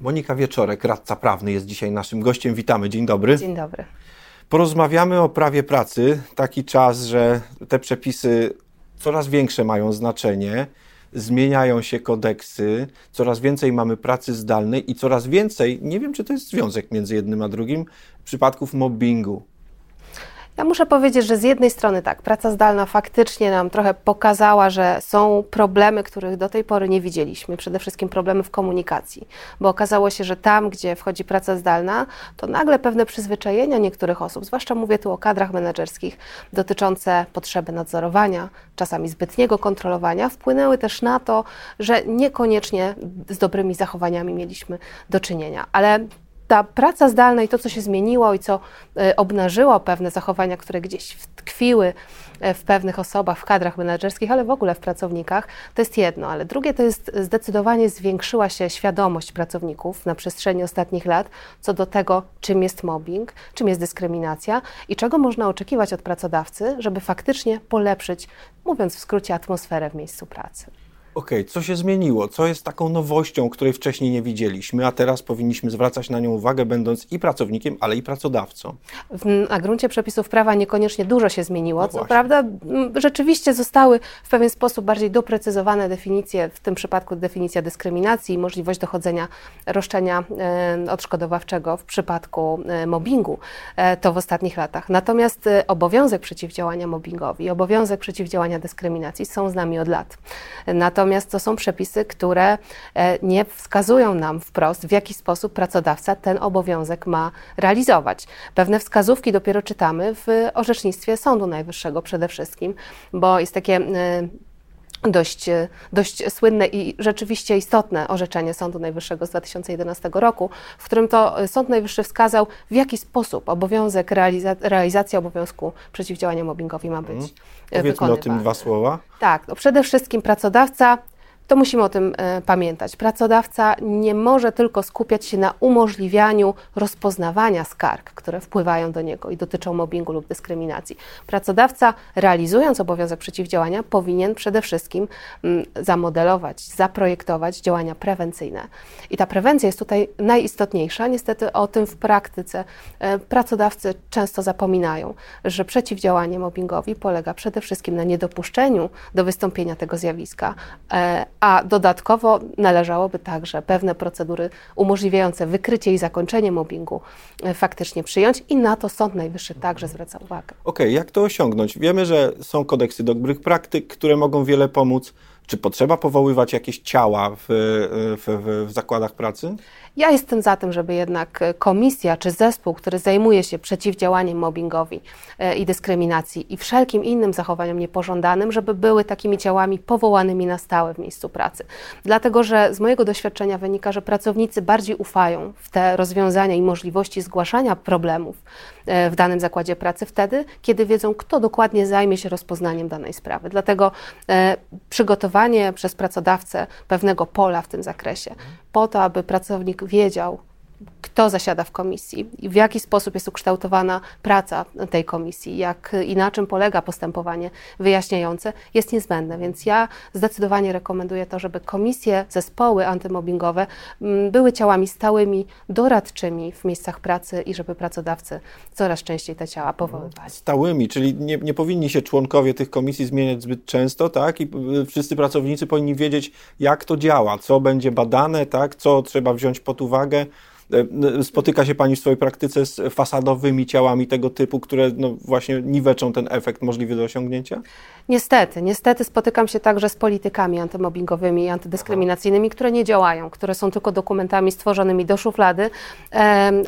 Monika Wieczorek, radca prawny, jest dzisiaj naszym gościem. Witamy, dzień dobry. Dzień dobry. Porozmawiamy o prawie pracy. Taki czas, że te przepisy coraz większe mają znaczenie, zmieniają się kodeksy, coraz więcej mamy pracy zdalnej i coraz więcej, nie wiem czy to jest związek między jednym a drugim, przypadków mobbingu. Ja muszę powiedzieć, że z jednej strony tak, praca zdalna faktycznie nam trochę pokazała, że są problemy, których do tej pory nie widzieliśmy. Przede wszystkim problemy w komunikacji, bo okazało się, że tam, gdzie wchodzi praca zdalna, to nagle pewne przyzwyczajenia niektórych osób, zwłaszcza mówię tu o kadrach menedżerskich, dotyczące potrzeby nadzorowania, czasami zbytniego kontrolowania, wpłynęły też na to, że niekoniecznie z dobrymi zachowaniami mieliśmy do czynienia. Ale ta praca zdalna i to, co się zmieniło i co e, obnażyło pewne zachowania, które gdzieś tkwiły e, w pewnych osobach, w kadrach menedżerskich, ale w ogóle w pracownikach, to jest jedno. Ale drugie to jest zdecydowanie zwiększyła się świadomość pracowników na przestrzeni ostatnich lat co do tego, czym jest mobbing, czym jest dyskryminacja i czego można oczekiwać od pracodawcy, żeby faktycznie polepszyć, mówiąc w skrócie, atmosferę w miejscu pracy. Okej, okay, co się zmieniło? Co jest taką nowością, której wcześniej nie widzieliśmy, a teraz powinniśmy zwracać na nią uwagę, będąc i pracownikiem, ale i pracodawcą? Na gruncie przepisów prawa niekoniecznie dużo się zmieniło. No co prawda, rzeczywiście zostały w pewien sposób bardziej doprecyzowane definicje, w tym przypadku definicja dyskryminacji i możliwość dochodzenia roszczenia e, odszkodowawczego w przypadku e, mobbingu. E, to w ostatnich latach. Natomiast obowiązek przeciwdziałania mobbingowi i obowiązek przeciwdziałania dyskryminacji są z nami od lat. Natomiast Natomiast to są przepisy, które e, nie wskazują nam wprost, w jaki sposób pracodawca ten obowiązek ma realizować. Pewne wskazówki dopiero czytamy w orzecznictwie Sądu Najwyższego przede wszystkim, bo jest takie e, dość, dość słynne i rzeczywiście istotne orzeczenie Sądu Najwyższego z 2011 roku, w którym to Sąd Najwyższy wskazał, w jaki sposób obowiązek realiza realizacji obowiązku przeciwdziałania mobbingowi ma być hmm. Powiedzmy o tym dwa słowa. Tak, no przede wszystkim pracodawca to musimy o tym e, pamiętać. Pracodawca nie może tylko skupiać się na umożliwianiu rozpoznawania skarg, które wpływają do niego i dotyczą mobbingu lub dyskryminacji. Pracodawca, realizując obowiązek przeciwdziałania, powinien przede wszystkim mm, zamodelować, zaprojektować działania prewencyjne. I ta prewencja jest tutaj najistotniejsza. Niestety o tym w praktyce e, pracodawcy często zapominają, że przeciwdziałanie mobbingowi polega przede wszystkim na niedopuszczeniu do wystąpienia tego zjawiska e, a dodatkowo należałoby także pewne procedury umożliwiające wykrycie i zakończenie mobbingu e, faktycznie przyjąć i na to Sąd Najwyższy także zwraca uwagę. Okej, okay, jak to osiągnąć? Wiemy, że są kodeksy dobrych praktyk, które mogą wiele pomóc. Czy potrzeba powoływać jakieś ciała w, w, w, zakładach pracy? Ja jestem za tym, żeby jednak komisja czy zespół, który zajmuje się przeciwdziałaniem mobbingowi e, i dyskryminacji i wszelkim innym zachowaniom niepożądanym, żeby były takimi ciałami powołanymi na stałe w miejscu pracy. Dlatego, że z mojego doświadczenia wynika, że pracownicy bardziej ufają w te rozwiązania i możliwości zgłaszania problemów w danym zakładzie pracy wtedy, kiedy wiedzą, kto dokładnie zajmie się rozpoznaniem danej sprawy. Dlatego e, przygotowanie przez pracodawcę pewnego pola w tym zakresie, po to, aby pracownik wiedział, kto zasiada w komisji w jaki sposób jest ukształtowana praca tej komisji, jak i na czym polega postępowanie wyjaśniające, jest niezbędne. Więc ja zdecydowanie rekomenduję to, żeby komisje, zespoły antymobbingowe mm, były ciałami stałymi, doradczymi w miejscach pracy i żeby pracodawcy coraz częściej te ciała powoływali. Stałymi, czyli nie, nie powinni się członkowie tych komisji zmieniać zbyt często, tak? I y, wszyscy pracownicy powinni wiedzieć, jak to działa, co będzie badane, tak? Co trzeba wziąć pod uwagę. E, spotyka się Pani w swojej praktyce z fasadowymi ciałami tego typu, które no właśnie niweczą ten efekt możliwy do osiągnięcia? Niestety, niestety spotykam się także z politykami antymobbingowymi i antydyskryminacyjnymi, które nie działają, które są tylko dokumentami stworzonymi do szuflady,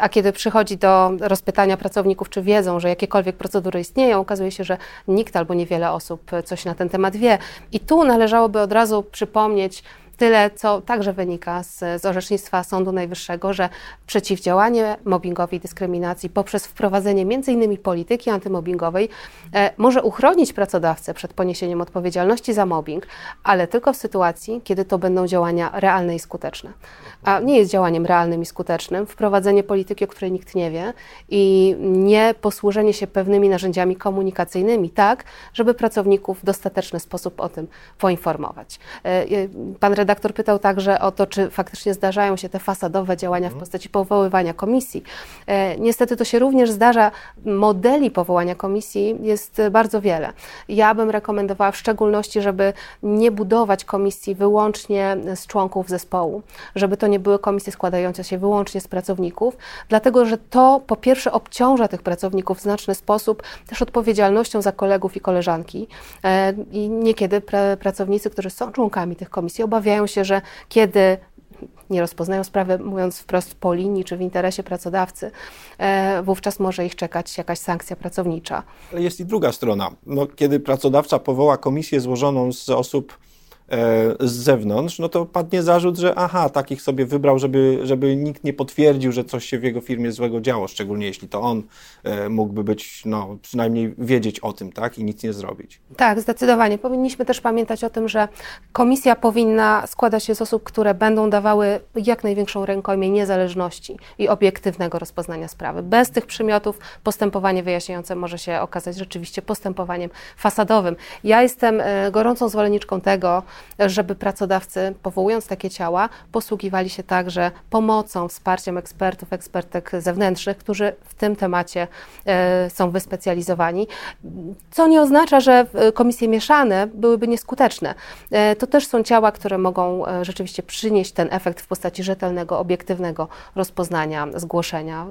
a kiedy przychodzi do rozpytania pracowników, czy wiedzą, że jakiekolwiek procedury istnieją, okazuje się, że nikt albo niewiele osób coś na ten temat wie. I tu należałoby od razu przypomnieć, Tyle, co także wynika z, z orzecznictwa Sądu Najwyższego, że przeciwdziałanie mobbingowi i dyskryminacji poprzez wprowadzenie m.in. polityki antymobbingowej e, może uchronić pracodawcę przed poniesieniem odpowiedzialności za mobbing, ale tylko w sytuacji, kiedy to będą działania realne i skuteczne. A nie jest działaniem realnym i skutecznym wprowadzenie polityki, o której nikt nie wie i nie posłużenie się pewnymi narzędziami komunikacyjnymi tak, żeby pracowników w dostateczny sposób o tym poinformować. E, pan redaktor redaktor pytał także o to, czy faktycznie zdarzają się te fasadowe działania w mhm. postaci powoływania komisji. E, niestety to się również zdarza. Modeli powołania komisji jest bardzo wiele. Ja bym rekomendowała w szczególności, żeby nie budować komisji wyłącznie z członków zespołu, żeby to nie były komisje składające się wyłącznie z pracowników, dlatego że to po pierwsze obciąża tych pracowników w znaczny sposób też odpowiedzialnością za kolegów i koleżanki. E, I niekiedy pra pracownicy, którzy są członkami tych komisji, obawiają się, że kiedy nie rozpoznają sprawy, mówiąc wprost po linii czy w interesie pracodawcy, e, wówczas może ich czekać jakaś sankcja pracownicza. Ale jest i druga strona. No, kiedy pracodawca powoła komisję złożoną z osób z zewnątrz, no to padnie zarzut, że aha, takich sobie wybrał, żeby, żeby nikt nie potwierdził, że coś się w jego firmie złego działo, szczególnie jeśli to on e, mógłby być, no przynajmniej wiedzieć o tym, tak, i nic nie zrobić. Tak, zdecydowanie. Powinniśmy też pamiętać o tym, że komisja powinna składać się z osób, które będą dawały jak największą rękojmię niezależności i obiektywnego rozpoznania sprawy. Bez tych przymiotów postępowanie wyjaśniające może się okazać rzeczywiście postępowaniem fasadowym. Ja jestem e, gorącą zwolenniczką tego, żeby pracodawcy, powołując takie ciała, posługiwali się także pomocą, wsparciem ekspertów, ekspertek zewnętrznych, którzy w tym temacie e, są wyspecjalizowani, co nie oznacza, że komisje mieszane byłyby nieskuteczne. E, to też są ciała, które mogą e, rzeczywiście przynieść ten efekt w postaci rzetelnego, obiektywnego rozpoznania, zgłoszenia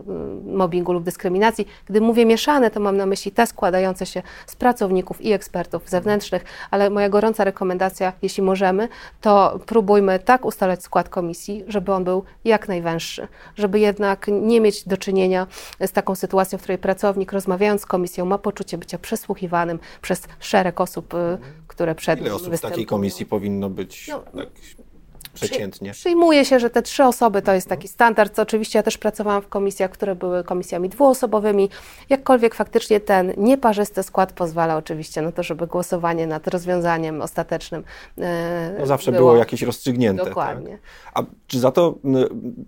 mobbingu lub dyskryminacji. Gdy mówię mieszane, to mam na myśli te składające się z pracowników i ekspertów zewnętrznych, ale moja gorąca rekomendacja, jeśli jeśli możemy, to próbujmy tak ustalać skład komisji, żeby on był jak najwęższy, żeby jednak nie mieć do czynienia z taką sytuacją, w której pracownik rozmawiając z komisją ma poczucie bycia przesłuchiwanym przez szereg osób, y, które przed Ile osób w takiej komisji powinno być? No, tak przeciętnie. Przyjmuje się, że te trzy osoby to jest taki standard. Co oczywiście ja też pracowałam w komisjach, które były komisjami dwuosobowymi. Jakkolwiek faktycznie ten nieparzysty skład pozwala oczywiście na to, żeby głosowanie nad rozwiązaniem ostatecznym e, no zawsze było, było jakieś rozstrzygnięte. Tak? Dokładnie. Tak? A czy za to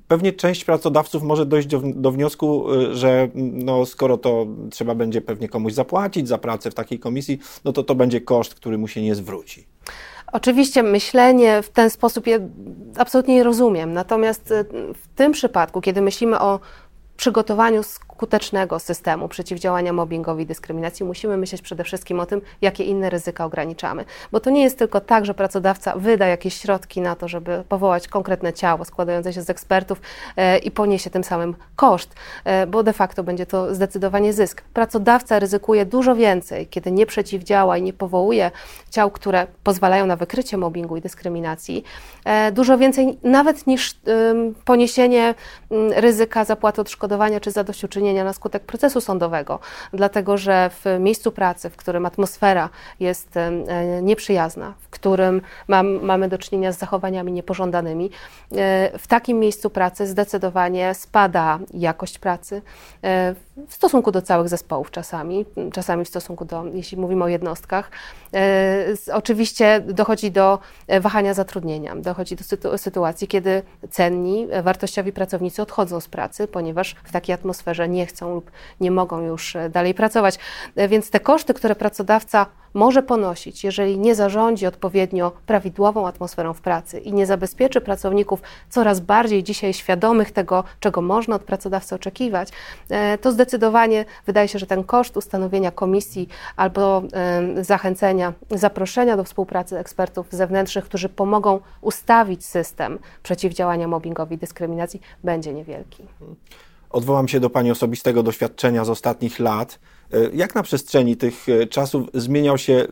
pewnie część pracodawców może dojść do, do wniosku, y, że no, skoro to trzeba będzie pewnie komuś zapłacić za pracę w takiej komisji, no to to będzie koszt, który mu się nie zwróci. Oczywiście myślenie w ten sposób ja absolutnie nie rozumiem. Natomiast y, w tym przypadku, kiedy myślimy o przygotowaniu skutecznego systemu przeciwdziałania mobbingowi i dyskryminacji musimy myśleć przede wszystkim o tym, jakie inne ryzyka ograniczamy. Bo to nie jest tylko tak, że pracodawca wyda jakieś środki na to, żeby powołać konkretne ciało składające się z ekspertów e, i poniesie tym samym koszt, e, bo de facto będzie to zdecydowanie zysk. Pracodawca ryzykuje dużo więcej, kiedy nie przeciwdziała i nie powołuje ciał, które pozwalają na wykrycie mobbingu i dyskryminacji, e, dużo więcej nawet niż poniesienie ryzyka zapłaty odszkodowania czy zadośćuczynienia na skutek procesu sądowego, dlatego że w miejscu pracy, w którym atmosfera jest e, nieprzyjazna, w którym mam, mamy do czynienia z zachowaniami niepożądanymi, e, w takim miejscu pracy zdecydowanie spada jakość pracy e, w stosunku do całych zespołów czasami, czasami w stosunku do, jeśli mówimy o jednostkach. Oczywiście dochodzi do wahania zatrudnienia, dochodzi do sytuacji, kiedy cenni, wartościowi pracownicy odchodzą z pracy, ponieważ w takiej atmosferze nie chcą lub nie mogą już e, dalej pracować. E, więc te koszty, które pracodawca może ponosić, jeżeli nie zarządzi odpowiednio prawidłową atmosferą w pracy i nie zabezpieczy pracowników coraz bardziej dzisiaj świadomych tego, czego można od pracodawcy oczekiwać, e, to zdecydowanie wydaje się, że ten koszt ustanowienia komisji albo zachęcenia, zaproszenia do współpracy ekspertów zewnętrznych, którzy pomogą ustawić system przeciwdziałania mobbingowi i dyskryminacji, będzie niewielki. Odwołam się do Pani osobistego doświadczenia z ostatnich lat. E, jak na przestrzeni tych e, czasów zmieniał się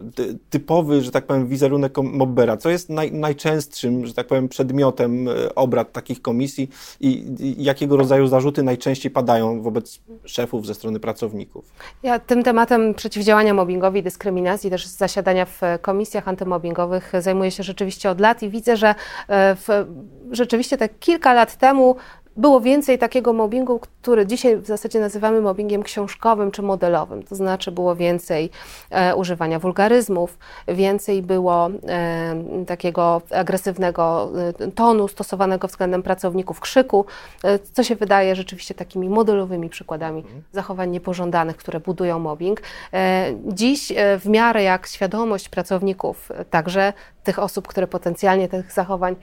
typowy, że tak powiem, wizerunek mobbera? Co jest naj, najczęstszym, że tak powiem, przedmiotem e, obrad takich komisji i, i jakiego rodzaju zarzuty najczęściej padają wobec szefów ze strony pracowników? Ja tym tematem przeciwdziałania mobbingowi, dyskryminacji, też zasiadania w komisjach antymobbingowych zajmuję się rzeczywiście od lat i widzę, że w, rzeczywiście te kilka lat temu było więcej takiego mobbingu, który dzisiaj w zasadzie nazywamy mobbingiem książkowym czy modelowym. To znaczy było więcej e, używania wulgaryzmów, więcej było e, takiego agresywnego e, tonu stosowanego względem pracowników, krzyku, e, co się wydaje rzeczywiście takimi modelowymi przykładami mhm. zachowań niepożądanych, które budują mobbing. E, dziś w miarę jak świadomość pracowników, także tych osób, które potencjalnie tych zachowań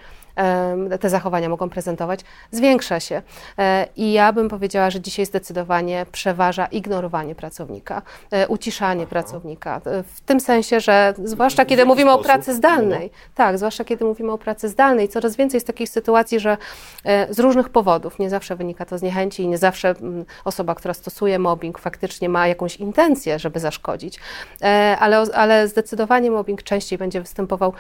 te zachowania mogą prezentować, zwiększa się. E, I ja bym powiedziała, że dzisiaj zdecydowanie przeważa ignorowanie pracownika, e, uciszanie Aha. pracownika. E, w tym sensie, że zwłaszcza kiedy mówimy sposób? o pracy zdalnej, no. tak, zwłaszcza kiedy mówimy o pracy zdalnej, coraz więcej jest takich sytuacji, że z różnych powodów, nie zawsze wynika to z niechęci i nie zawsze mm, osoba, która stosuje mobbing, faktycznie ma jakąś intencję, żeby zaszkodzić, ale, ale zdecydowanie mobbing częściej będzie występował,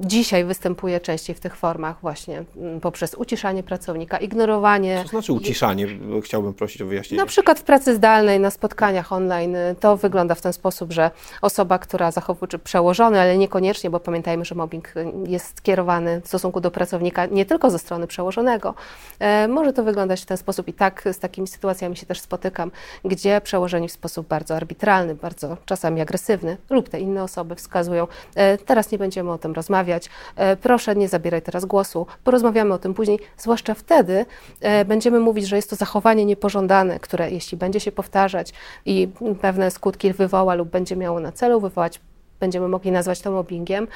dzisiaj występuje częściej w tych formach właśnie mm, poprzez uciszanie pracownika, ignorowanie. Co znaczy uciszanie? Chciałbym prosić o wyjaśnienie. Na przykład w pracy zdalnej, na spotkaniach online y, to wygląda w ten sposób, że osoba, która zachowuje, czy przełożony, ale niekoniecznie, bo pamiętajmy, że mobbing y, jest skierowany w stosunku do pracownika nie tylko ze strony przełożonego. E, może to wyglądać w ten sposób i tak z takimi sytuacjami się też spotykam, gdzie przełożeni w sposób bardzo arbitralny, bardzo czasami agresywny lub te inne osoby wskazują, e, teraz nie będziemy o tym rozmawiać, e, proszę nie zabierać zabieraj teraz głosu, porozmawiamy o tym później, zwłaszcza wtedy e, będziemy mówić, że jest to zachowanie niepożądane, które jeśli będzie się powtarzać i pewne skutki wywoła lub będzie miało na celu wywołać, będziemy mogli nazwać to mobbingiem.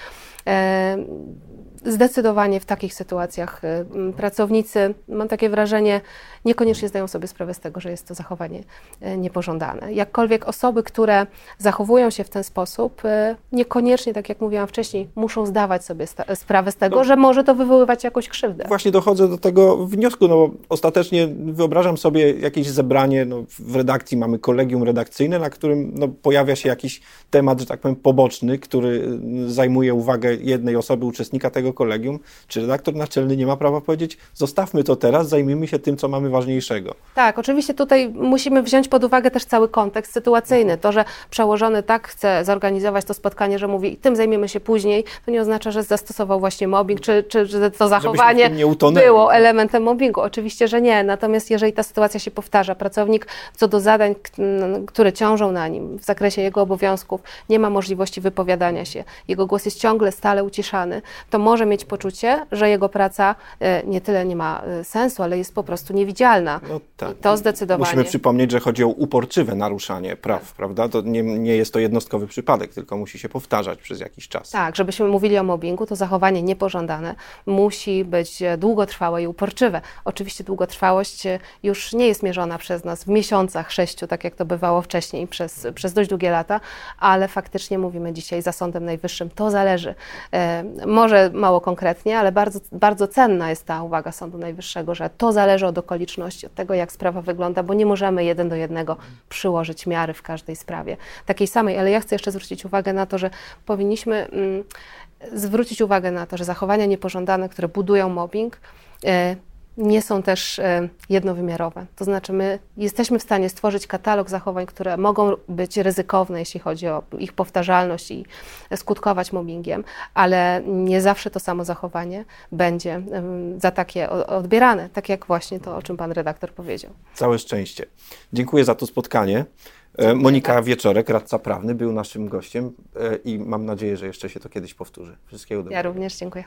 E, zdecydowanie w takich sytuacjach y, pracownicy, mam takie wrażenie, niekoniecznie zdają sobie sprawę z tego, że jest to zachowanie y, niepożądane. Jakkolwiek osoby, które zachowują się w ten sposób, y, niekoniecznie, tak jak mówiłam wcześniej, muszą zdawać sobie sprawę z tego, no, że może to wywoływać jakąś krzywdę. Właśnie dochodzę do tego wniosku, no bo ostatecznie wyobrażam sobie jakieś zebranie, no w redakcji mamy kolegium redakcyjne, na którym no, pojawia się jakiś temat, że tak powiem, poboczny, który zajmuje uwagę jednej osoby, uczestnika tego kolegium, czy redaktor naczelny nie ma prawa powiedzieć, zostawmy to teraz, zajmijmy się tym, co mamy ważniejszego. Tak, oczywiście tutaj musimy wziąć pod uwagę też cały kontekst sytuacyjny. To, że przełożony tak chce zorganizować to spotkanie, że mówi, tym zajmiemy się później, to nie oznacza, że zastosował właśnie mobbing, czy, czy że to zachowanie było elementem mobbingu. Oczywiście, że nie. Natomiast jeżeli ta sytuacja się powtarza, pracownik co do zadań, które ciążą na nim w zakresie jego obowiązków, nie ma możliwości wypowiadania się, jego głos jest ciągle stale uciszany, to może mieć poczucie, że jego praca e, nie tyle nie ma e, sensu, ale jest po prostu niewidzialna. No tak. I to zdecydowanie. Musimy przypomnieć, że chodzi o uporczywe naruszanie praw, prawda? To nie, nie jest to jednostkowy przypadek, tylko musi się powtarzać przez jakiś czas. Tak, żebyśmy mówili o mobbingu, to zachowanie niepożądane musi być długotrwałe i uporczywe. Oczywiście długotrwałość e, już nie jest mierzona przez nas w miesiącach, sześciu, tak jak to bywało wcześniej, przez, przez dość długie lata, ale faktycznie mówimy dzisiaj za Sądem Najwyższym, to zależy. E, może mało konkretnie, ale bardzo, bardzo cenna jest ta uwaga Sądu Najwyższego, że to zależy od okoliczności, od tego, jak sprawa wygląda, bo nie możemy jeden do jednego przyłożyć miary w każdej sprawie takiej samej. Ale ja chcę jeszcze zwrócić uwagę na to, że powinniśmy mm, zwrócić uwagę na to, że zachowania niepożądane, które budują mobbing, e, nie są też e, jednowymiarowe. To znaczy, my jesteśmy w stanie stworzyć katalog zachowań, które mogą być ryzykowne, jeśli chodzi o ich powtarzalność i skutkować mobbingiem, ale nie zawsze to samo zachowanie będzie za takie odbierane, tak jak właśnie to, o czym pan redaktor powiedział. Całe szczęście. Dziękuję za to spotkanie. E, Monika Wieczorek, radca prawny, był naszym gościem e, i mam nadzieję, że jeszcze się to kiedyś powtórzy. Wszystkiego dobrego. Ja również dziękuję.